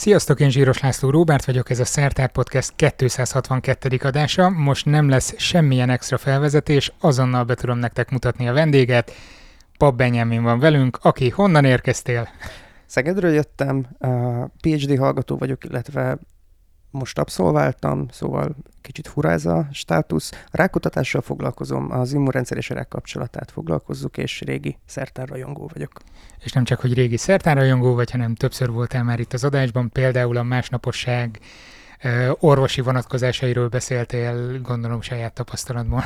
Sziasztok, én Zsíros László Róbert vagyok, ez a Szertár Podcast 262. adása. Most nem lesz semmilyen extra felvezetés, azonnal be tudom nektek mutatni a vendéget. Pap Benjamin van velünk, aki honnan érkeztél? Szegedről jöttem, PhD hallgató vagyok, illetve most abszolváltam, szóval kicsit fura ez a státusz. A rákutatással foglalkozom, az immunrendszer és a rák kapcsolatát foglalkozzuk, és régi szertárrajongó vagyok. És nem csak, hogy régi szertárrajongó vagy, hanem többször voltál már itt az adásban, például a másnaposság orvosi vonatkozásairól beszéltél, gondolom saját tapasztalatból.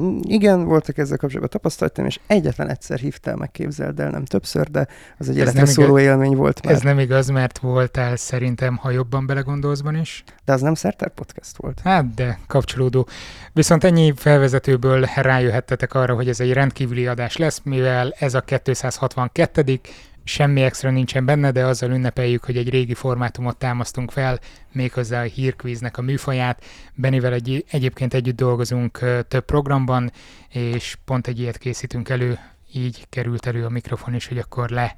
Mm, igen, voltak ezzel kapcsolatban tapasztalatom, és egyetlen egyszer hívtál meg, képzeld el, nem többször, de az egy életre szóló igaz, élmény volt már. Ez nem igaz, mert voltál szerintem, ha jobban belegondolszban is. De az nem Szertár Podcast volt. Hát, de kapcsolódó. Viszont ennyi felvezetőből rájöhettetek arra, hogy ez egy rendkívüli adás lesz, mivel ez a 262 semmi extra nincsen benne, de azzal ünnepeljük, hogy egy régi formátumot támasztunk fel, méghozzá a hírkvíznek a műfaját. Benivel egy, egyébként együtt dolgozunk több programban, és pont egy ilyet készítünk elő, így került elő a mikrofon is, hogy akkor le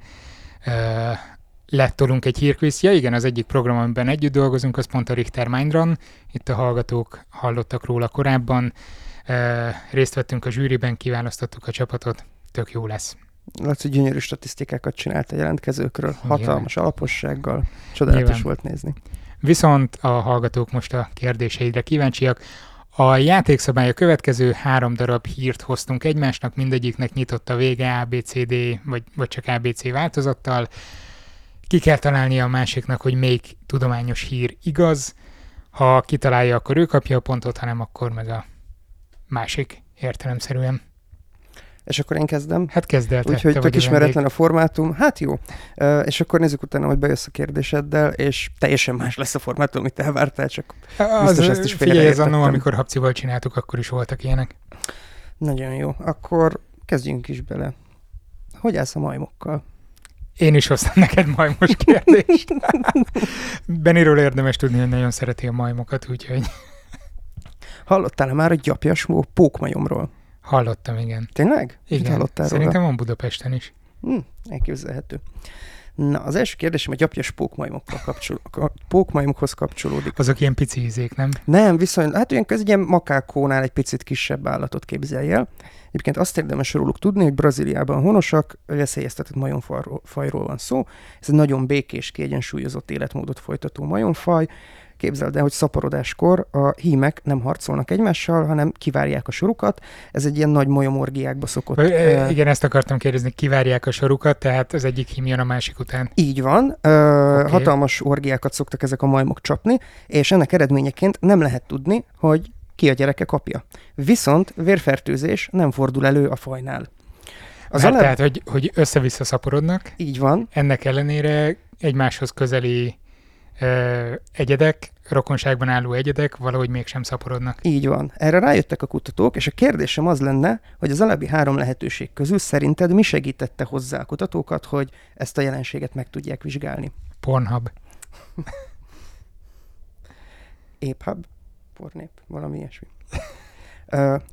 uh, lettolunk egy hírkvíz. Ja igen, az egyik program, amiben együtt dolgozunk, az pont a Richter Mindrun. Itt a hallgatók hallottak róla korábban. Uh, részt vettünk a zsűriben, kiválasztottuk a csapatot, tök jó lesz. Laci gyönyörű statisztikákat csinált a jelentkezőkről, hatalmas Nyilván. alapossággal, csodálatos Nyilván. volt nézni. Viszont a hallgatók most a kérdéseidre kíváncsiak. A játékszabály a következő három darab hírt hoztunk egymásnak, mindegyiknek nyitott a vége ABCD, vagy, vagy csak ABC változattal. Ki kell találnia a másiknak, hogy még tudományos hír igaz. Ha kitalálja, akkor ő kapja a pontot, hanem akkor meg a másik értelemszerűen. És akkor én kezdem. Hát kezd el. Úgyhogy tök ismeretlen a formátum. Hát jó. Uh, és akkor nézzük utána, hogy bejössz a kérdéseddel, és teljesen más lesz a formátum, amit elvártál, csak az, biztos ezt is Figyelj, ez annó, amikor Habcival csináltuk, akkor is voltak ilyenek. Nagyon jó. Akkor kezdjünk is bele. Hogy állsz a majmokkal? Én is hoztam neked majmos kérdést. Beniről érdemes tudni, hogy nagyon szereti a majmokat, úgyhogy... Hallottál-e már a gyapjas pókmajomról? Hallottam, igen. Tényleg? Igen, hallottál szerintem róla? van Budapesten is. Hm, elképzelhető. Na, az első kérdésem a gyapjas pókmajmokkal kapcsol, pókmajmokhoz kapcsolódik. Azok ilyen pici ízék, nem? Nem, viszont, hát olyan egy ilyen makákónál egy picit kisebb állatot képzelj el. Egyébként azt érdemes róluk tudni, hogy Brazíliában honosak, veszélyeztetett majomfajról van szó. Ez egy nagyon békés, kiegyensúlyozott életmódot folytató majomfaj. Képzeld el, hogy szaporodáskor a hímek nem harcolnak egymással, hanem kivárják a sorukat. Ez egy ilyen nagy majomorgiákba szokott. Ö, igen, ezt akartam kérdezni, kivárják a sorukat, tehát az egyik hím jön a másik után. Így van. Uh, okay. Hatalmas orgiákat szoktak ezek a majmok csapni, és ennek eredményeként nem lehet tudni, hogy ki a gyereke kapja. Viszont vérfertőzés nem fordul elő a fajnál. Az Mert alap... tehát, hogy, hogy össze-vissza szaporodnak. Így van. Ennek ellenére egymáshoz közeli egyedek, rokonságban álló egyedek valahogy mégsem szaporodnak. Így van. Erre rájöttek a kutatók, és a kérdésem az lenne, hogy az alábbi három lehetőség közül szerinted mi segítette hozzá a kutatókat, hogy ezt a jelenséget meg tudják vizsgálni? Pornhub. Éphub? Pornép? Valami ilyesmi.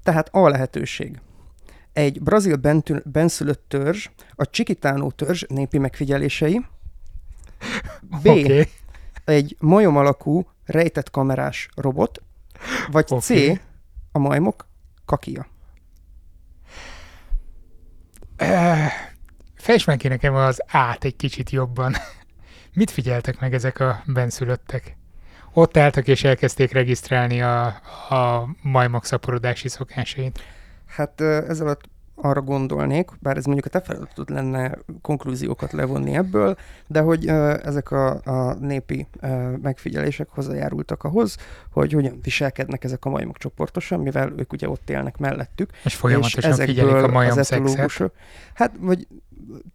Tehát a lehetőség. Egy brazil benszülött törzs, a Csikitánó törzs népi megfigyelései, B. Okay egy majom alakú rejtett kamerás robot, vagy okay. C. a majmok kakia. Fejtsd meg ki nekem az át egy kicsit jobban. Mit figyeltek meg ezek a benszülöttek? Ott álltak és elkezdték regisztrálni a, a majmok szaporodási szokásait. Hát ezzel alatt arra gondolnék, bár ez mondjuk a te feladatod lenne konklúziókat levonni ebből, de hogy ezek a, a népi megfigyelések hozzájárultak ahhoz, hogy hogyan viselkednek ezek a majmok csoportosan, mivel ők ugye ott élnek mellettük. És folyamatosan és figyelik a majom szexet. Hát, vagy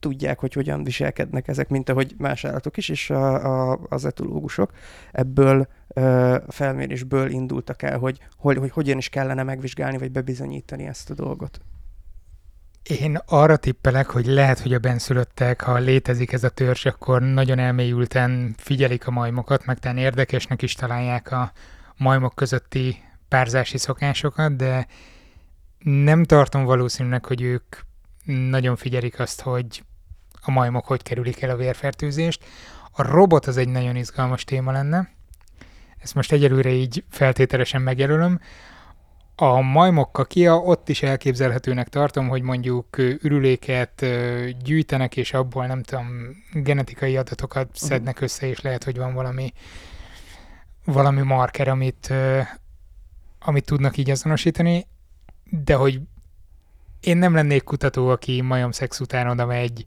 tudják, hogy hogyan viselkednek ezek, mint ahogy más állatok is, és a, a, az etológusok ebből uh, felmérésből indultak el, hogy, hogy, hogy hogyan is kellene megvizsgálni, vagy bebizonyítani ezt a dolgot. Én arra tippelek, hogy lehet, hogy a benszülöttek, ha létezik ez a törzs, akkor nagyon elmélyülten figyelik a majmokat, meg talán érdekesnek is találják a majmok közötti párzási szokásokat, de nem tartom valószínűnek, hogy ők nagyon figyelik azt, hogy a majmok hogy kerülik el a vérfertőzést. A robot az egy nagyon izgalmas téma lenne. Ezt most egyelőre így feltételesen megjelölöm. A majmok kakia, ott is elképzelhetőnek tartom, hogy mondjuk ürüléket gyűjtenek, és abból nem tudom, genetikai adatokat uh-huh. szednek össze, és lehet, hogy van valami valami marker, amit, amit tudnak így azonosítani, de hogy én nem lennék kutató, aki majomszex után oda megy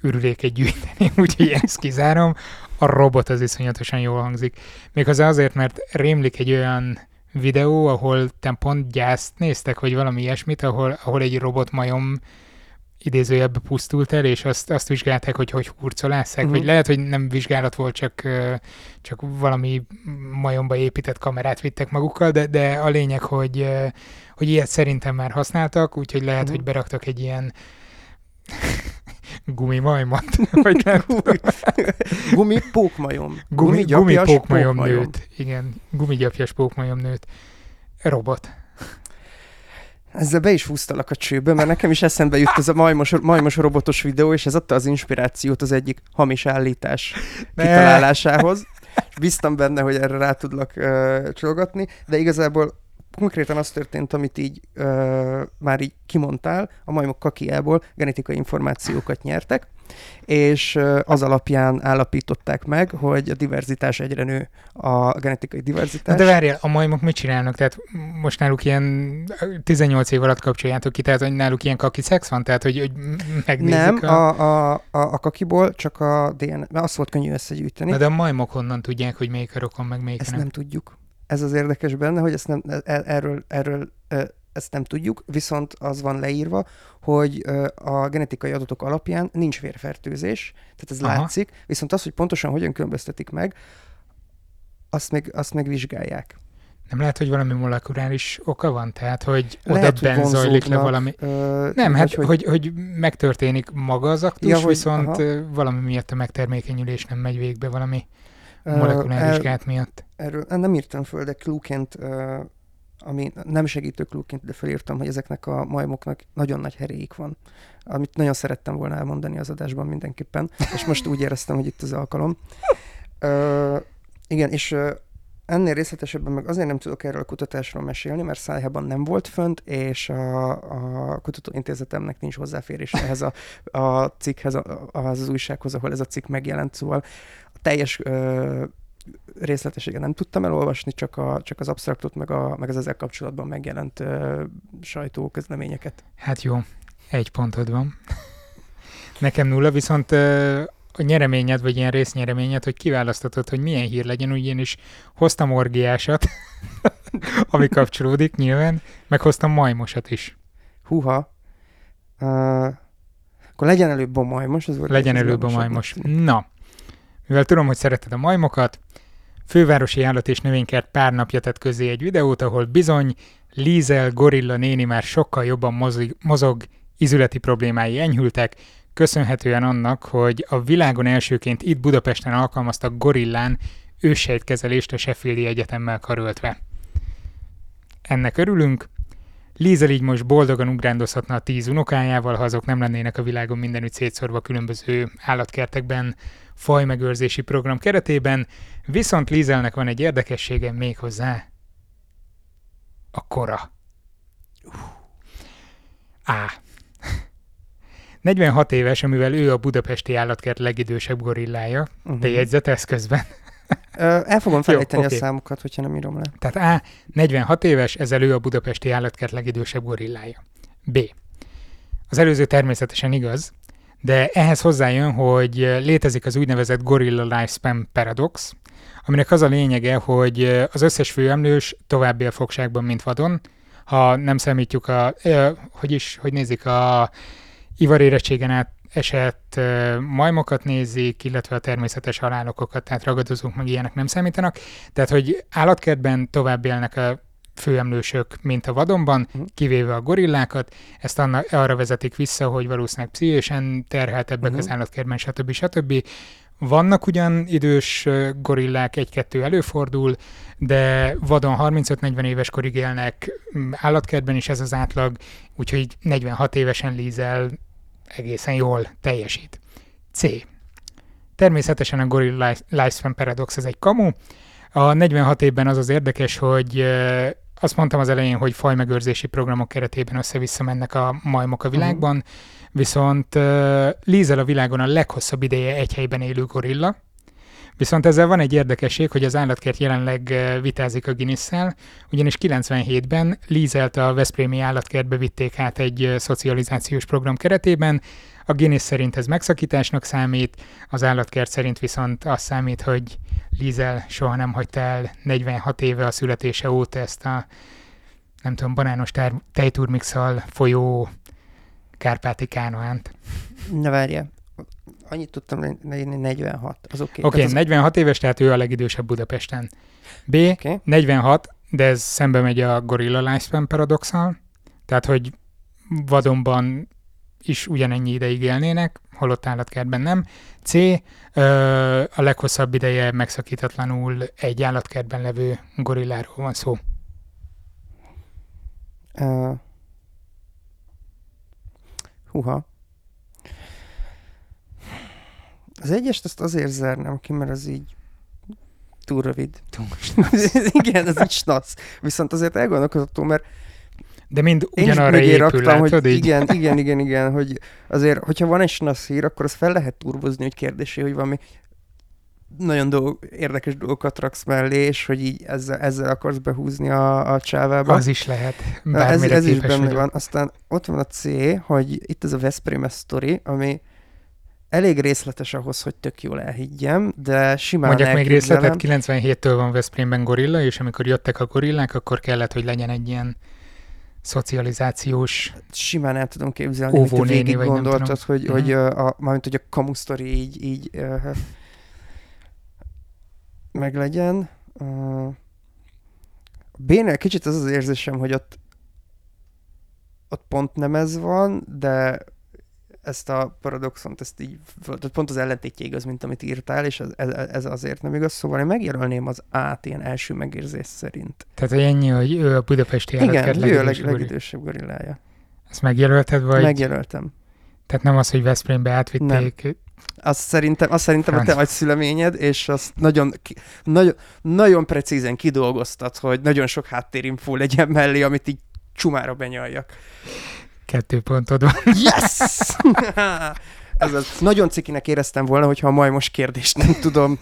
ürüléket gyűjteni, úgyhogy ezt kizárom. A robot az iszonyatosan jól hangzik. Méghozzá azért, mert rémlik egy olyan videó, ahol te pont gyászt néztek, vagy valami ilyesmit, ahol, ahol egy robot majom idézőjebb pusztult el, és azt, azt vizsgálták, hogy hogy hurcolásszák, uh-huh. vagy lehet, hogy nem vizsgálat volt, csak, csak valami majomba épített kamerát vittek magukkal, de, de a lényeg, hogy, hogy ilyet szerintem már használtak, úgyhogy lehet, uh-huh. hogy beraktak egy ilyen gumimajmat, vagy nem Gumi pókmajom. Gumi, gumi pókmajom nőt. Igen, gumigyapjas pókmajom nőt. Robot. Ezzel be is húztalak a csőbe, mert nekem is eszembe jut ez a majmos, majmos robotos videó, és ez adta az inspirációt az egyik hamis állítás ne. kitalálásához. És bíztam benne, hogy erre rá tudlak uh, csolgatni, de igazából konkrétan az történt, amit így uh, már így kimondtál, a majmok kakiából genetikai információkat nyertek, és az alapján állapították meg, hogy a diverzitás egyre nő, a genetikai diverzitás. De várjál, a majmok mit csinálnak? Tehát most náluk ilyen 18 év alatt kapcsoljátok ki, tehát hogy náluk ilyen kaki szex van? Tehát, hogy, hogy megnézik Nem, a... A, a, a, a kakiból csak a DNA, mert azt volt könnyű összegyűjteni. Na de a majmok honnan tudják, hogy melyik a rokon, meg melyik Ezt nem? nem tudjuk. Ez az érdekes benne, hogy ezt nem, e, erről, erről ezt nem tudjuk, viszont az van leírva, hogy a genetikai adatok alapján nincs vérfertőzés, tehát ez Aha. látszik, viszont az, hogy pontosan hogyan különböztetik meg, azt meg, azt meg vizsgálják. Nem lehet, hogy valami molekuláris oka van? Tehát, hogy oda benn zajlik le valami... Ö, nem, hát, hogy... Hogy, hogy megtörténik maga az aktus, ja, hogy, viszont aha. valami miatt a megtermékenyülés nem megy végbe valami molekuláris gát miatt. Erről nem írtam föl, de klúként ami nem segítő klubként, de felírtam, hogy ezeknek a majmoknak nagyon nagy heréik van, amit nagyon szerettem volna elmondani az adásban mindenképpen, és most úgy éreztem, hogy itt az alkalom. Igen, és ennél részletesebben meg azért nem tudok erről a kutatásról mesélni, mert Szájhában nem volt fönt, és a, a kutatóintézetemnek nincs hozzáférés ehhez a, a cikkhez, a, az újsághoz, ahol ez a cikk megjelent, szóval a teljes ö, részletességen nem tudtam elolvasni, csak, a, csak az absztraktot, meg, a, meg az ezzel kapcsolatban megjelent uh, sajtóközleményeket. Hát jó, egy pontod van. Nekem nulla, viszont uh, a nyereményed, vagy ilyen résznyereményed, hogy kiválasztatod, hogy milyen hír legyen, ugyanis hoztam orgiásat, ami kapcsolódik nyilván, meg hoztam majmosat is. Húha. Uh, akkor legyen előbb a majmos. Az legyen előbb a majmos. Na, mivel tudom, hogy szereted a majmokat, Fővárosi Állat és Növénykert pár napja tett közé egy videót, ahol bizony Lízel gorilla néni már sokkal jobban mozog, mozog izületi problémái enyhültek, köszönhetően annak, hogy a világon elsőként itt Budapesten alkalmaztak gorillán ősejtkezelést a Sheffieldi Egyetemmel karöltve. Ennek örülünk. Lízel így most boldogan ugrándozhatna a tíz unokájával, ha azok nem lennének a világon mindenütt szétszorva különböző állatkertekben, fajmegőrzési program keretében, viszont Lízelnek van egy érdekessége még hozzá. A kora. Á. 46 éves, amivel ő a budapesti állatkert legidősebb gorillája. Uh-huh. Te jegyzetesz közben. El fogom felejteni Jó, okay. a számokat, hogyha nem írom le. Tehát A. 46 éves, ezzel ő a budapesti állatkert legidősebb gorillája. B. Az előző természetesen igaz, de ehhez hozzájön, hogy létezik az úgynevezett Gorilla Lifespan Paradox, aminek az a lényege, hogy az összes főemlős tovább él fogságban, mint vadon, ha nem számítjuk a, hogy is, hogy nézik a ivarérettségen át esett majmokat nézik, illetve a természetes halálokokat, tehát ragadozók meg ilyenek nem számítanak. Tehát, hogy állatkertben tovább élnek a főemlősök, mint a vadonban, uh-huh. kivéve a gorillákat. Ezt anna, arra vezetik vissza, hogy valószínűleg pszichésen terheltebbek uh-huh. az állatkertben, stb. stb. Vannak ugyan idős gorillák, egy-kettő előfordul, de vadon 35-40 éves korig élnek állatkertben is ez az átlag, úgyhogy 46 évesen lízel egészen jól teljesít. C. Természetesen a Gorilla Lifespan Paradox ez egy kamu. A 46 évben az az érdekes, hogy azt mondtam az elején, hogy fajmegőrzési programok keretében össze-vissza mennek a majmok a világban, uh-huh. viszont uh, Lízel a világon a leghosszabb ideje egy helyben élő gorilla, Viszont ezzel van egy érdekesség, hogy az állatkert jelenleg vitázik a guinness ugyanis 97-ben Lízelt a Veszprémi állatkertbe vitték át egy szocializációs program keretében, a Guinness szerint ez megszakításnak számít, az állatkert szerint viszont az számít, hogy Lízel soha nem hagyta el 46 éve a születése óta ezt a nem tudom, banános tár- tejturmixal folyó kárpáti kánoánt. Na várja, annyit tudtam leírni, 46, az oké. Okay. Oké, okay, az... 46 éves, tehát ő a legidősebb Budapesten. B, okay. 46, de ez szembe megy a Gorilla Lifespan paradoxal, tehát hogy vadonban is ugyanennyi ideig élnének, holott állatkertben nem. C. A leghosszabb ideje megszakítatlanul egy állatkertben levő gorilláról van szó. Uh, huha. Az egyest azt azért zárnám ki, mert az így túl rövid. Túl Igen, ez így snasz. Viszont azért elgondolkodható, mert de mind ugyanarra épül, raktam, látod, hogy így? Igen, igen, igen, igen, hogy azért, hogyha van egy snasz hír, akkor az fel lehet turbozni, hogy kérdésé, hogy valami nagyon dolg, érdekes dolgokat raksz mellé, és hogy így ezzel, ezzel akarsz behúzni a, a csávába. Az is lehet. Ez, ez is benne vagyok. van. Aztán ott van a C, hogy itt ez a Veszprém sztori, ami elég részletes ahhoz, hogy tök jól elhiggyem, de simán Mondjak még részletet, 97-től van Veszprémben gorilla, és amikor jöttek a gorillák, akkor kellett, hogy legyen egy ilyen szocializációs Simán el tudom képzelni, hogy te végig gondoltad, hogy, uh-huh. hogy a, mármint, hogy a kamusztori így, így uh, meglegyen. Uh, B-nél kicsit az az érzésem, hogy ott ott pont nem ez van, de ezt a paradoxont, ezt így, pont az ellentétje igaz, mint amit írtál, és ez, ez, azért nem igaz, szóval én megjelölném az át ilyen első megérzés szerint. Tehát ennyi, hogy ő a budapesti Igen, ő a leg, legidősebb gorillája. Ezt megjelölted, vagy? Megjelöltem. Tehát nem az, hogy Veszprémbe átvitték? Nem. Azt szerintem, azt szerintem a te szüleményed, és azt nagyon, nagyon, nagyon precízen kidolgoztad, hogy nagyon sok háttérinfó legyen mellé, amit így csumára benyaljak. Kettő pontod van. Yes! Ez az. Nagyon cikinek éreztem volna, hogyha a majmos kérdést nem tudom.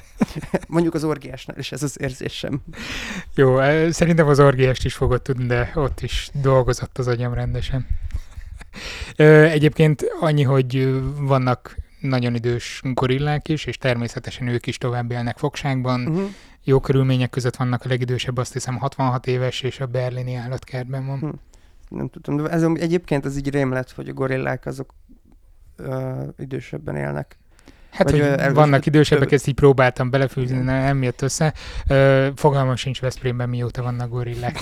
Mondjuk az orgiásnál is ez az érzésem. Jó, szerintem az orgiást is fogod tudni, de ott is dolgozott az agyam rendesen. Egyébként annyi, hogy vannak nagyon idős gorillák is, és természetesen ők is tovább élnek fogságban. Uh-huh. Jó körülmények között vannak a legidősebb, azt hiszem 66 éves, és a berlini állatkertben van. Uh-huh nem tudom, de ez, egyébként ez így rém lett, hogy a gorillák azok ö, idősebben élnek. Hát, Vagy, hogy uh, vannak idősebbek, ezt így próbáltam belefűzni, nem jött össze. Uh, fogalmam sincs Veszprémben, mióta vannak gorillák.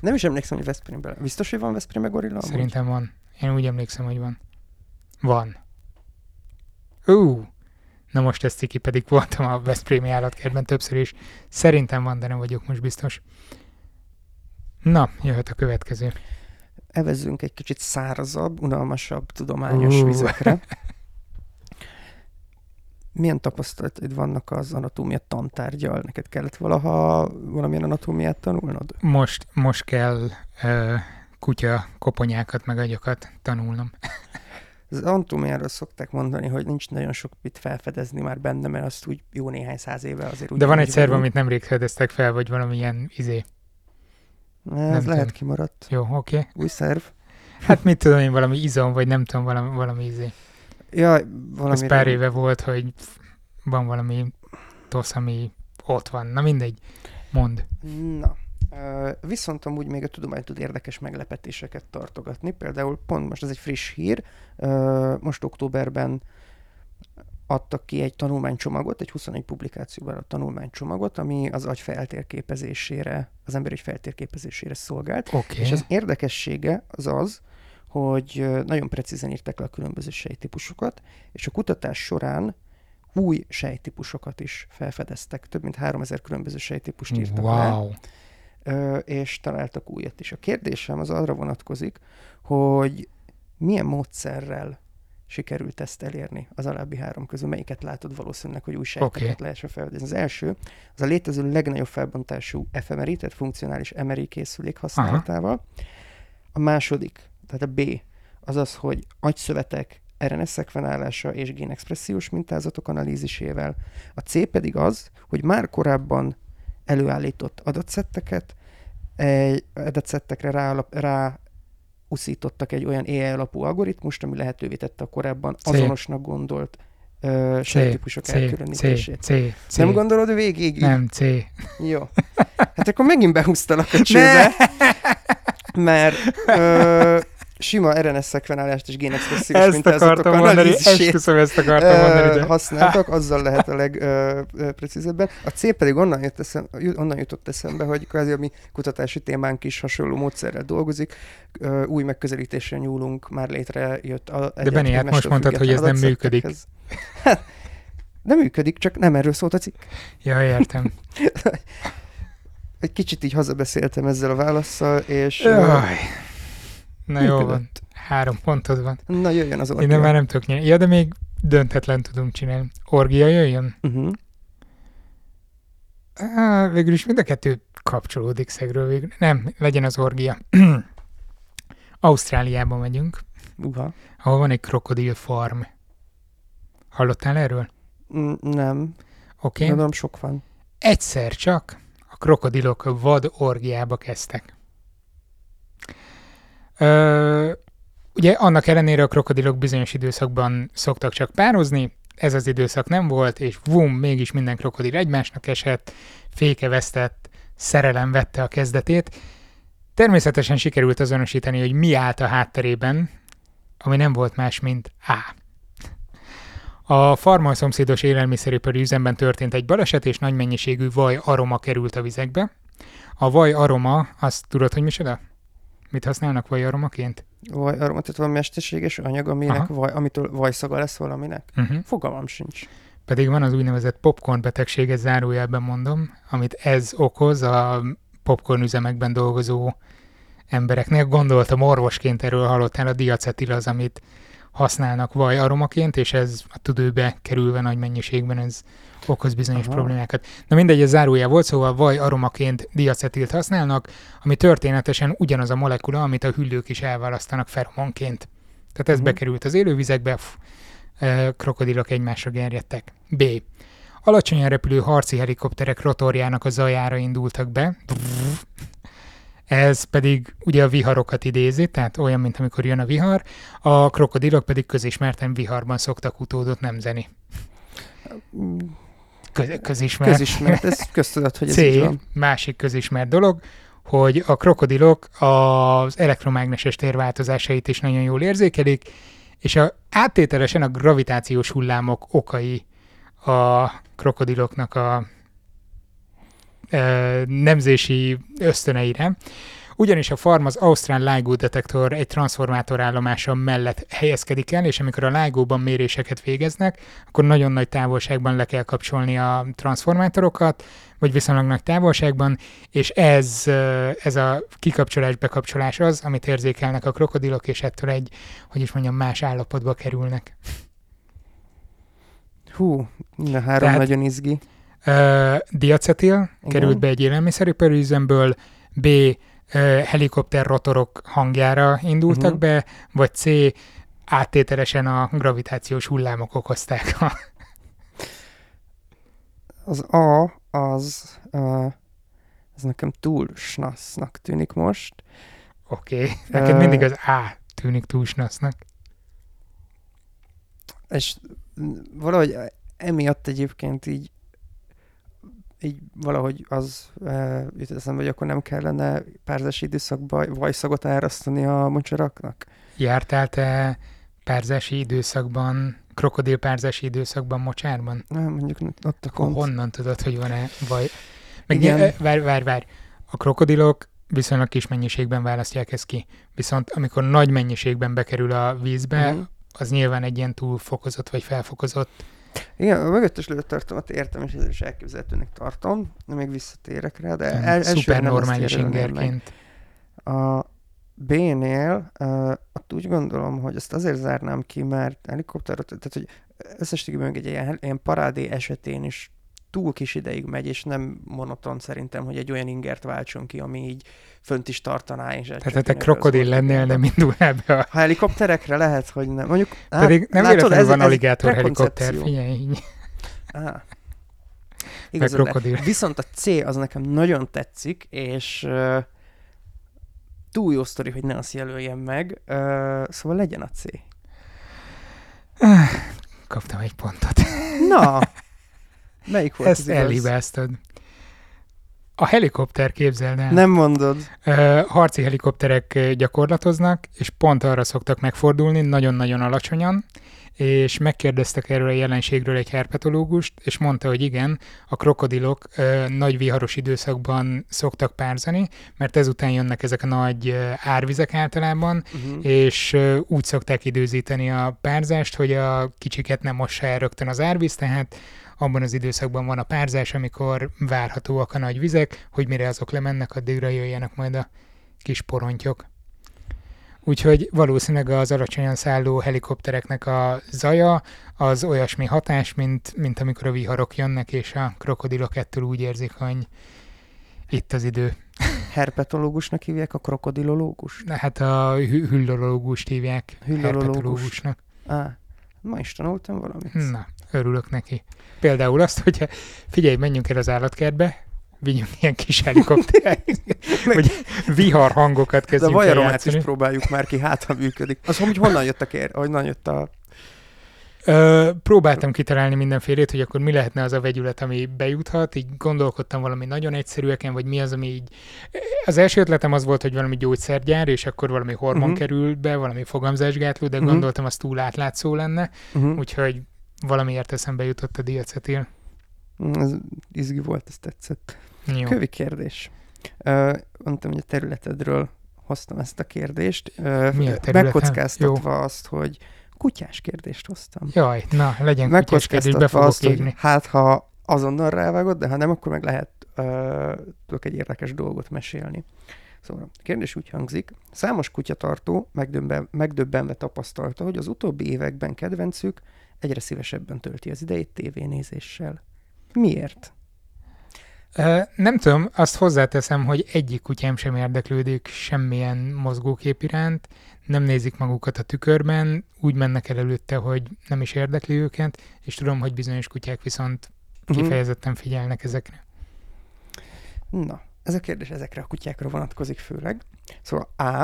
nem is emlékszem, hogy Veszprémben. Biztos, hogy van Veszprémben gorilla? Szerintem van. Én úgy emlékszem, hogy van. Van. Ú, na most ezt ciki, pedig voltam a Veszprémi állatkertben többször is. Szerintem van, de nem vagyok most biztos. Na, jöhet a következő. Evezzünk egy kicsit szárazabb, unalmasabb, tudományos uh. vizekre. Milyen tapasztalataid vannak az anatómia tantárgyal? Neked kellett valaha valamilyen anatómiát tanulnod? Most, most kell uh, kutya koponyákat meg agyakat tanulnom. Az anatómiáról szokták mondani, hogy nincs nagyon sok mit felfedezni már benne, mert azt úgy jó néhány száz éve azért úgy... De van egy szerv, amit nemrég fedeztek fel, vagy valamilyen izé ez nem lehet tudom. kimaradt. Jó, oké. Okay. Új szerv. Hát mit tudom én, valami izom, vagy nem tudom, valami, valami izé. Ja, valami... Ez pár éve volt, hogy van valami tosz, ami ott van. Na mindegy, mond. Na, viszont amúgy még a tudomány tud érdekes meglepetéseket tartogatni. Például pont most ez egy friss hír, most októberben adtak ki egy tanulmánycsomagot, egy 21 publikációban a tanulmánycsomagot, ami az agy feltérképezésére, az emberi feltérképezésére szolgált. Okay. És az érdekessége az az, hogy nagyon precízen írták le a különböző sejtípusokat, és a kutatás során új sejtípusokat is felfedeztek. Több mint 3000 különböző sejtípust írtak wow. le, és találtak újat is. A kérdésem az arra vonatkozik, hogy milyen módszerrel sikerült ezt elérni az alábbi három közül? Melyiket látod valószínűleg, hogy új sejteket okay. lehessen felfedezni? Az első, az a létező legnagyobb felbontású FMRI, tehát funkcionális MRI készülék használatával. Aha. A második, tehát a B, az az, hogy agyszövetek RNS szekvenálása és génexpressziós mintázatok analízisével. A C pedig az, hogy már korábban előállított adatszetteket, egy adatszettekre rá, rá uszítottak egy olyan AI alapú algoritmust, ami lehetővé tette a korábban C. azonosnak gondolt uh, sejtípusok elkülönítését. C, C, C. Nem gondolod végig? Nem, C. Jó. Hát akkor megint behúztalak a csőbe. Mert uh, sima RNS szekvenálást és génexpressziós mintázatok analízisét ezt akartam mondani, de... használtak, azzal lehet a legprecízebben. A C pedig onnan, jött eszem, onnan jutott eszembe, hogy kvázi a mi kutatási témánk is hasonló módszerrel dolgozik. Új megközelítésre nyúlunk, már létrejött a De Benni, hát most mondtad, hogy ez nem működik. Hát, nem működik, csak nem erről szólt a cikk. Ja, értem. Egy kicsit így hazabeszéltem ezzel a válaszsal, és... Jaj. Na jó van, három pontod van. Na jöjjön az orgia. Én már nem tudok nyerni. Ja, de még döntetlen tudunk csinálni. Orgia jöjjön? Uh-huh. Ah, végül is mind a kettő kapcsolódik szegről végül. Nem, legyen az orgia. Ausztráliában megyünk. Uha. Ahol van egy krokodil farm. Hallottál erről? Mm, nem. Oké. Okay. Gondolom sok van. Egyszer csak a krokodilok vad orgiába kezdtek. Ö, ugye annak ellenére a krokodilok bizonyos időszakban szoktak csak pározni, ez az időszak nem volt, és vum, mégis minden krokodil egymásnak esett, fékevesztett, szerelem vette a kezdetét. Természetesen sikerült azonosítani, hogy mi állt a hátterében, ami nem volt más, mint A. A farma szomszédos élelmiszeripari üzemben történt egy baleset, és nagy mennyiségű vaj aroma került a vizekbe. A vaj aroma, azt tudod, hogy micsoda? Mit használnak vajaromaként? Vajaroma, tehát van mesterséges anyag, aminek vaj, amitől vajszaga lesz valaminek? Uh-huh. Fogalmam sincs. Pedig van az úgynevezett popcorn betegség, ez zárójelben mondom, amit ez okoz a popcorn üzemekben dolgozó embereknek. Gondoltam orvosként erről hallottál, a diacetil az, amit használnak vaj aromaként, és ez a tüdőbe kerülve nagy mennyiségben ez okoz bizonyos Aha. problémákat. Na mindegy, ez zárója volt, szóval vaj aromaként diacetilt használnak, ami történetesen ugyanaz a molekula, amit a hüllők is elválasztanak feromonként. Tehát ez uh-huh. bekerült az élővizekbe, pff, eh, krokodilok egymásra gerjedtek. B. Alacsonyan repülő harci helikopterek rotorjának a zajára indultak be. Ez pedig ugye a viharokat idézi, tehát olyan, mint amikor jön a vihar, a krokodilok pedig közismerten viharban szoktak utódot nemzeni. Köz, közismert. Közismert, ez köztudat, hogy ez C, így van. másik közismert dolog, hogy a krokodilok az elektromágneses térváltozásait is nagyon jól érzékelik, és a, áttételesen a gravitációs hullámok okai a krokodiloknak a e, nemzési ösztöneire. Ugyanis a farm az Ausztrál LIGO detektor egy transformátorállomása mellett helyezkedik el, és amikor a LIGO-ban méréseket végeznek, akkor nagyon nagy távolságban le kell kapcsolni a transformátorokat, vagy viszonylag nagy távolságban, és ez, ez a kikapcsolás-bekapcsolás az, amit érzékelnek a krokodilok, és ettől egy, hogy is mondjam, más állapotba kerülnek. Hú, na három Tehát, nagyon izgi. Uh, diacetil Igen. került be egy élelmiszeripari üzemből, B helikopter rotorok hangjára indultak uh-huh. be, vagy C. áttételesen a gravitációs hullámok okozták. az A az, uh, az nekem túl snasznak tűnik most. Oké, okay. neked uh, mindig az A tűnik túl snasznak. És valahogy emiatt egyébként így így valahogy az e, jut eszembe, hogy akkor nem kellene párzási időszakban vajszagot árasztani a mocsaraknak? Jártál te párzási időszakban, krokodil párzási időszakban mocsárban? Nem, mondjuk ott a kont. Honnan tudod, hogy van-e vaj? Meg Igen. Nye, várj, várj, várj. A krokodilok viszonylag kis mennyiségben választják ezt ki. Viszont amikor nagy mennyiségben bekerül a vízbe, uh-huh. az nyilván egy ilyen túlfokozott vagy felfokozott igen, a mögöttes lőtt tartalmat értem, és ez is elképzelhetőnek tartom, de még visszatérek rá, de el, Szuper normális ingerként. A, B-nél uh, ott úgy gondolom, hogy ezt azért zárnám ki, mert helikopter, tehát hogy összességében egy ilyen, ilyen parádé esetén is túl kis ideig megy, és nem monoton szerintem, hogy egy olyan ingert váltson ki, ami így fönt is tartaná. És Tehát te krokodil lennél, nem indulnál be a... Ha helikopterekre lehet, hogy nem. Mondjuk, Pedig nem látod, ez, van aligátor helikopter, figyelj. Ah. Igazad, Viszont a C az nekem nagyon tetszik, és uh, túl jó sztori, hogy ne azt jelöljem meg, uh, szóval legyen a C. Kaptam egy pontot. Na, melyik volt Ezt elhibáztad. A helikopter képzeld el. Nem mondod. Uh, harci helikopterek gyakorlatoznak, és pont arra szoktak megfordulni, nagyon-nagyon alacsonyan, és megkérdeztek erről a jelenségről egy herpetológust, és mondta, hogy igen, a krokodilok ö, nagy viharos időszakban szoktak párzani, mert ezután jönnek ezek a nagy ö, árvizek általában, uh-huh. és ö, úgy szokták időzíteni a párzást, hogy a kicsiket nem mossa el rögtön az árvíz, tehát abban az időszakban van a párzás, amikor várhatóak a nagy vizek, hogy mire azok lemennek, addigra jöjjenek majd a kis porontyok. Úgyhogy valószínűleg az alacsonyan szálló helikoptereknek a zaja az olyasmi hatás, mint, mint amikor a viharok jönnek, és a krokodilok ettől úgy érzik, hogy itt az idő. Herpetológusnak hívják a krokodilológus? Na, hát a hü- hüllológust hívják herpetológusnak. Á, ma is tanultam valamit. Na, örülök neki. Például azt, hogy figyelj, menjünk el az állatkertbe, vigyünk ilyen kis helikoptert, hogy vihar hangokat kezdjünk De a vajaromát is próbáljuk már ki, hát ha működik. Az, hogy honnan jött a kér, honnan jött a... Ö, próbáltam kitalálni mindenfélét, hogy akkor mi lehetne az a vegyület, ami bejuthat, így gondolkodtam valami nagyon egyszerűeken, vagy mi az, ami így... Az első ötletem az volt, hogy valami gyógyszergyár, és akkor valami hormon uh-huh. kerül be, valami fogamzásgátló, de uh-huh. gondoltam, az túl átlátszó lenne, uh-huh. úgyhogy valamiért eszembe jutott a diacetil. Ez izgi volt, ez tetszett. Jó. Kövi kérdés. Uh, mondtam, hogy a területedről hoztam ezt a kérdést. Uh, Mi a Megkockáztatva Jó. azt, hogy kutyás kérdést hoztam. Jaj, na, legyen kutyás kérdés, be fogok azt, írni. hát, ha azonnal rávágod, de ha nem, akkor meg lehet uh, tudok egy érdekes dolgot mesélni. Szóval a kérdés úgy hangzik, számos kutyatartó megdöbben, megdöbbenve tapasztalta, hogy az utóbbi években kedvencük egyre szívesebben tölti az idejét tévénézéssel. Miért? Nem tudom, azt hozzáteszem, hogy egyik kutyám sem érdeklődik semmilyen mozgókép iránt, nem nézik magukat a tükörben, úgy mennek el előtte, hogy nem is érdekli őket, és tudom, hogy bizonyos kutyák viszont mhm. kifejezetten figyelnek ezekre. Na, ez a kérdés ezekre a kutyákra vonatkozik főleg. Szóval A.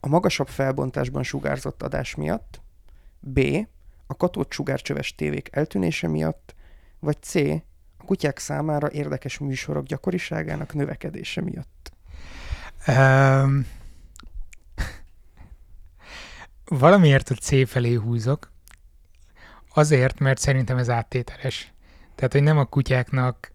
A magasabb felbontásban sugárzott adás miatt, B. A katót sugárcsöves tévék eltűnése miatt, vagy C a kutyák számára érdekes műsorok gyakoriságának növekedése miatt? Um, valamiért a C felé húzok. Azért, mert szerintem ez áttételes. Tehát, hogy nem a kutyáknak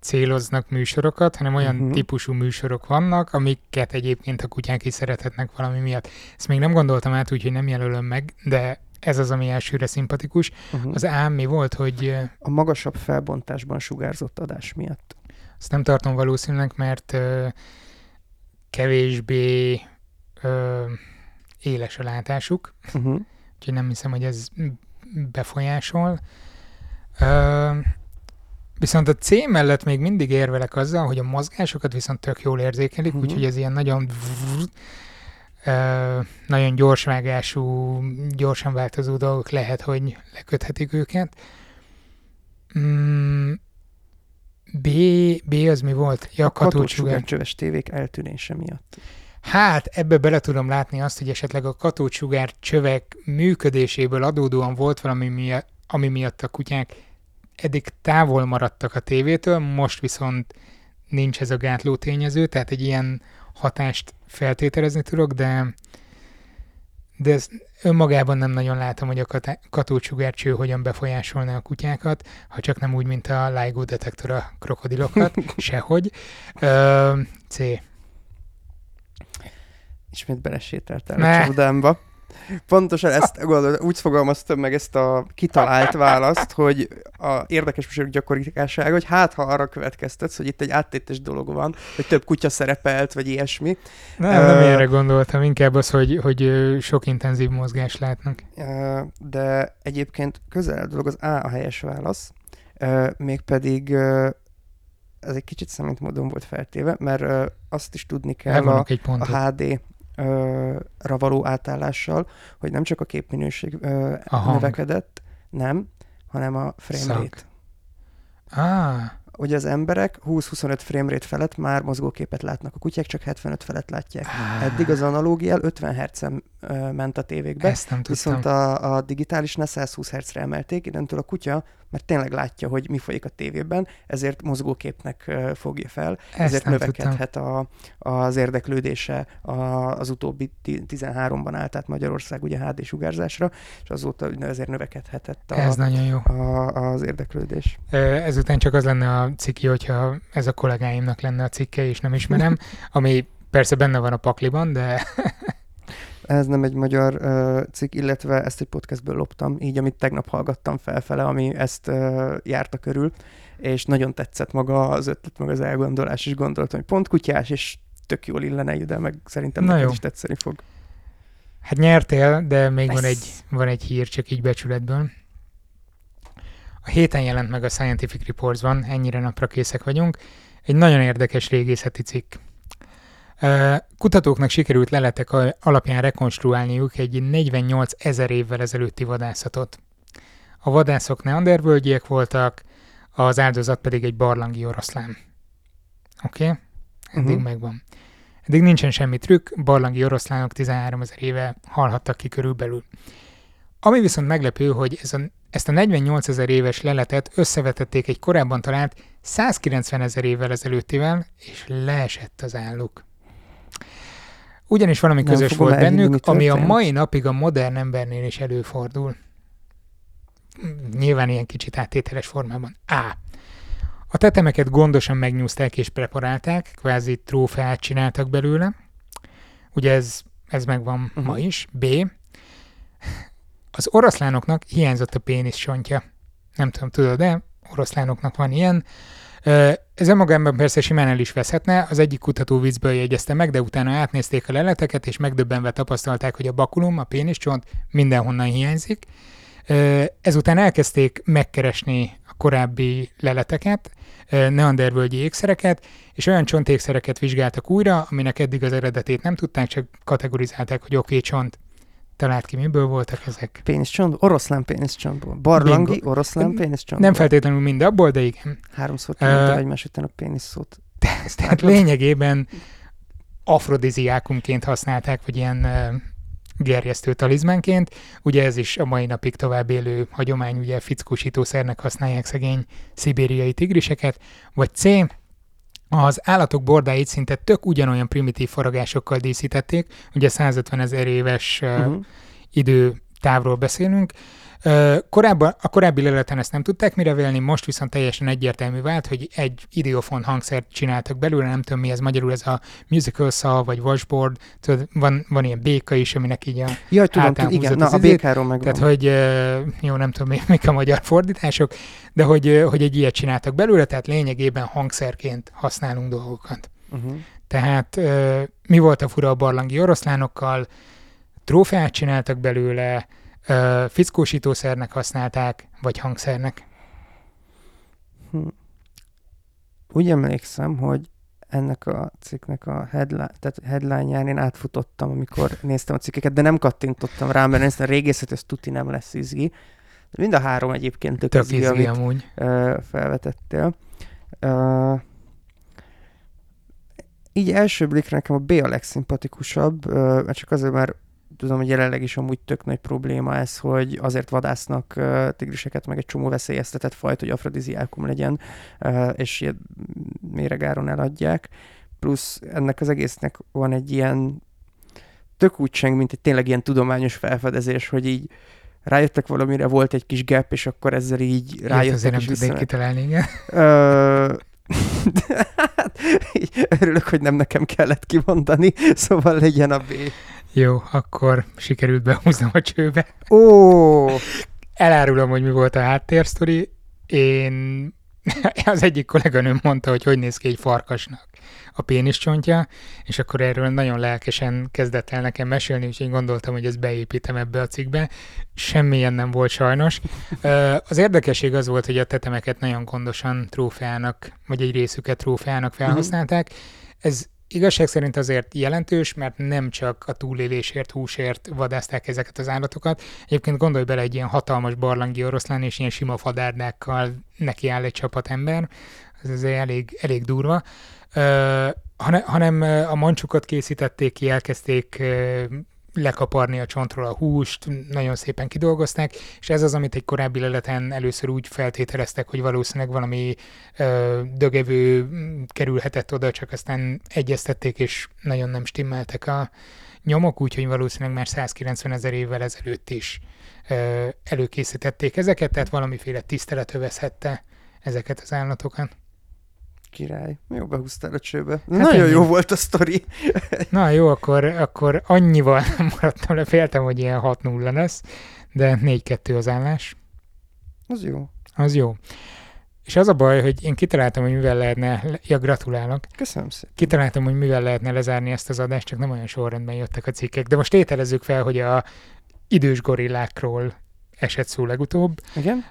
céloznak műsorokat, hanem olyan uh-huh. típusú műsorok vannak, amiket egyébként a kutyák is szerethetnek valami miatt. Ezt még nem gondoltam át, úgyhogy nem jelölöm meg, de ez az, ami elsőre szimpatikus. Uh-huh. Az ám mi volt, hogy... A magasabb felbontásban sugárzott adás miatt. Azt nem tartom valószínűleg, mert ö, kevésbé ö, éles a látásuk, uh-huh. úgyhogy nem hiszem, hogy ez befolyásol. Ö, viszont a C mellett még mindig érvelek azzal, hogy a mozgásokat viszont tök jól érzékelik, uh-huh. úgyhogy ez ilyen nagyon nagyon gyorsvágású, gyorsan változó dolgok lehet, hogy leköthetik őket. Mm, B, B az mi volt? Ja, a katócsugárcsöves tévék eltűnése miatt. Hát ebbe bele tudom látni azt, hogy esetleg a katócsugár csövek működéséből adódóan volt valami miatt, ami miatt a kutyák eddig távol maradtak a tévétől, most viszont nincs ez a gátló tényező, tehát egy ilyen hatást feltételezni tudok, de de ezt önmagában nem nagyon látom, hogy a katócsugárcső hogyan befolyásolná a kutyákat, ha csak nem úgy, mint a LIGO detektor a krokodilokat, sehogy. Ö, C. Ismét belesételtem a csapdámba. Pontosan ezt gondolod, úgy fogalmaztam meg ezt a kitalált választ, hogy a érdekes műsorok gyakorisága, hogy hát ha arra következtetsz, hogy itt egy áttétes dolog van, hogy több kutya szerepelt, vagy ilyesmi. Nem, uh, nem erre gondoltam, inkább az, hogy, hogy sok intenzív mozgást látnak. Uh, de egyébként közel dolog az A a helyes válasz, uh, mégpedig uh, ez egy kicsit szemint módon volt feltéve, mert azt is tudni kell a, egy a HD ra való átállással, hogy nem csak a képminőség növekedett, nem, hanem a frame rate. Ah. Ugye az emberek 20-25 frame rate felett már mozgóképet látnak, a kutyák csak 75 felett látják. Ah. Eddig az analógiel 50 hz ment a tévékbe, Ezt nem viszont a, a digitálisnál 120 Hz-re emelték, innentől a kutya mert tényleg látja, hogy mi folyik a tévében, ezért mozgóképnek fogja fel, Ezt ezért növekedhet a, az érdeklődése a, az utóbbi 13-ban állt át Magyarország ugye HD sugárzásra, és azóta ezért növekedhetett a, Ez nagyon jó. A, az érdeklődés. Ezután csak az lenne a cikki, hogyha ez a kollégáimnak lenne a cikke, és nem ismerem, ami persze benne van a pakliban, de ez nem egy magyar uh, cikk, illetve ezt egy podcastből loptam, így amit tegnap hallgattam felfele, ami ezt uh, járta körül, és nagyon tetszett maga az ötlet, meg az elgondolás, és gondoltam, hogy pont kutyás, és tök jól illene ide, meg szerintem Na neked jó. is tetszeni fog. Hát nyertél, de még van egy, van egy hír, csak így becsületből. A héten jelent meg a Scientific Reports-ban, ennyire napra készek vagyunk, egy nagyon érdekes régészeti cikk. Kutatóknak sikerült leletek alapján rekonstruálniuk egy 48 ezer évvel ezelőtti vadászatot. A vadászok neandervölgyiek voltak, az áldozat pedig egy barlangi oroszlán. Oké? Okay? Eddig uh-huh. megvan. Eddig nincsen semmi trükk, barlangi oroszlánok 13 ezer éve halhattak ki körülbelül. Ami viszont meglepő, hogy ez a, ezt a 48 ezer éves leletet összevetették egy korábban talált 190 ezer évvel ezelőttivel, és leesett az álluk. Ugyanis valami nem közös volt bennük, ami a mai napig a modern embernél is előfordul. Nyilván ilyen kicsit áttételes formában. A. A tetemeket gondosan megnyúzták és preparálták, kvázi trófeát csináltak belőle. Ugye ez, ez megvan uh-huh. ma is. B. Az oroszlánoknak hiányzott a pénisz sontja. Nem tudom, tudod, de oroszlánoknak van ilyen. Ez önmagában persze simán el is veszhetne, az egyik kutató viccből jegyezte meg, de utána átnézték a leleteket, és megdöbbenve tapasztalták, hogy a bakulum, a péniscsont mindenhonnan hiányzik. Ezután elkezdték megkeresni a korábbi leleteket, neandervölgyi ékszereket, és olyan csontékszereket vizsgáltak újra, aminek eddig az eredetét nem tudták, csak kategorizálták, hogy oké, okay, csont, Talált ki, miből voltak ezek? Péniszcsont? Oroszlán péniszcsontból. Barlangi Bingo. oroszlán péniszcsontból. Nem feltétlenül mind abból, de igen. Háromszor kimondta uh, egymás után a péniszszót. Tehát lényegében afrodiziákumként használták, vagy ilyen uh, gerjesztő talizmánként. Ugye ez is a mai napig tovább élő hagyomány, ugye fickósítószernek használják szegény szibériai tigriseket. Vagy C, az állatok bordáit szinte tök ugyanolyan primitív faragásokkal díszítették, ugye 150 ezer éves uh-huh. idő távról beszélünk. Korábban, a korábbi leleten ezt nem tudták mire vélni, most viszont teljesen egyértelmű vált, hogy egy ideofon hangszert csináltak belőle, nem tudom mi ez magyarul, ez a musical saw, vagy washboard, tudod, van, van ilyen béka is, aminek így a Jaj, tudom, tudom igen, na, a békáról meg Tehát, hogy jó, nem tudom, mik a magyar fordítások, de hogy, hogy egy ilyet csináltak belőle, tehát lényegében hangszerként használunk dolgokat. Uh-huh. Tehát mi volt a fura a barlangi oroszlánokkal? Trófeát csináltak belőle, fickósítószernek használták, vagy hangszernek? Hm. Úgy emlékszem, hogy ennek a cikknek a headline, tehát headline-ján én átfutottam, amikor néztem a cikkeket, de nem kattintottam rá, mert néztem, a régészet, ez tuti nem lesz izgi. De mind a három egyébként tök, tök izgi, izgi amit amúgy. Uh, felvetettél. Uh, így első blikre nekem a B a legszimpatikusabb, mert csak azért, mert tudom, hogy jelenleg is amúgy tök nagy probléma ez, hogy azért vadásznak tigriseket, meg egy csomó veszélyeztetett fajt, hogy afrodiziákum legyen, és ilyen méregáron eladják. Plusz ennek az egésznek van egy ilyen tök úgy seng, mint egy tényleg ilyen tudományos felfedezés, hogy így rájöttek valamire, volt egy kis gap, és akkor ezzel így rájöttek. azért nem tudnék kitalálni, igen. hát, örülök, hogy nem nekem kellett kimondani, szóval legyen a B. Jó, akkor sikerült behúznom a csőbe. Ó, Elárulom, hogy mi volt a háttérsztori. Én az egyik kolléganőm mondta, hogy hogy néz ki egy farkasnak a péniscsontja, és akkor erről nagyon lelkesen kezdett el nekem mesélni, úgyhogy gondoltam, hogy ezt beépítem ebbe a cikkbe. Semmilyen nem volt sajnos. Az érdekesség az volt, hogy a tetemeket nagyon gondosan trófeának, vagy egy részüket trófeának felhasználták. Ez igazság szerint azért jelentős, mert nem csak a túlélésért, húsért vadázták ezeket az állatokat. Egyébként gondolj bele egy ilyen hatalmas barlangi oroszlán, és ilyen sima fadárdákkal neki áll egy csapat ember. Ez azért elég, elég durva. Ö, hane- hanem a mancsukat készítették ki, elkezdték lekaparni a csontról a húst, nagyon szépen kidolgozták, és ez az, amit egy korábbi leleten először úgy feltételeztek, hogy valószínűleg valami ö, dögevő mm, kerülhetett oda, csak aztán egyeztették, és nagyon nem stimmeltek a nyomok, úgyhogy valószínűleg már 190 ezer évvel ezelőtt is ö, előkészítették ezeket, tehát valamiféle tisztelet övezhette ezeket az állatokat. Király. Jó, behúztál a csőbe. Hát Nagyon ennyi. jó volt a sztori. Na jó, akkor, akkor annyival nem maradtam le, féltem, hogy ilyen 6-0 lesz, de 4-2 az állás. Az jó. Az jó. És az a baj, hogy én kitaláltam, hogy mivel lehetne, ja gratulálok, Köszönöm szépen. kitaláltam, hogy mivel lehetne lezárni ezt az adást, csak nem olyan sorrendben jöttek a cikkek. De most tételezzük fel, hogy a idős gorillákról esett szó legutóbb. Igen?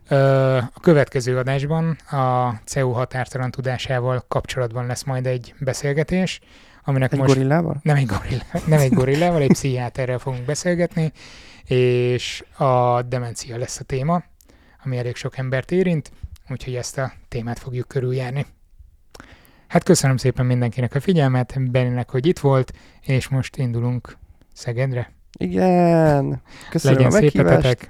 A következő adásban a CEU határtalan tudásával kapcsolatban lesz majd egy beszélgetés, aminek Egy most gorillával? nem egy, gorilla, nem egy gorillával, egy pszichiáterrel fogunk beszélgetni, és a demencia lesz a téma, ami elég sok embert érint, úgyhogy ezt a témát fogjuk körüljárni. Hát köszönöm szépen mindenkinek a figyelmet, Benninek, hogy itt volt, és most indulunk Szegedre. Igen. Köszönöm Legyen a meghívást.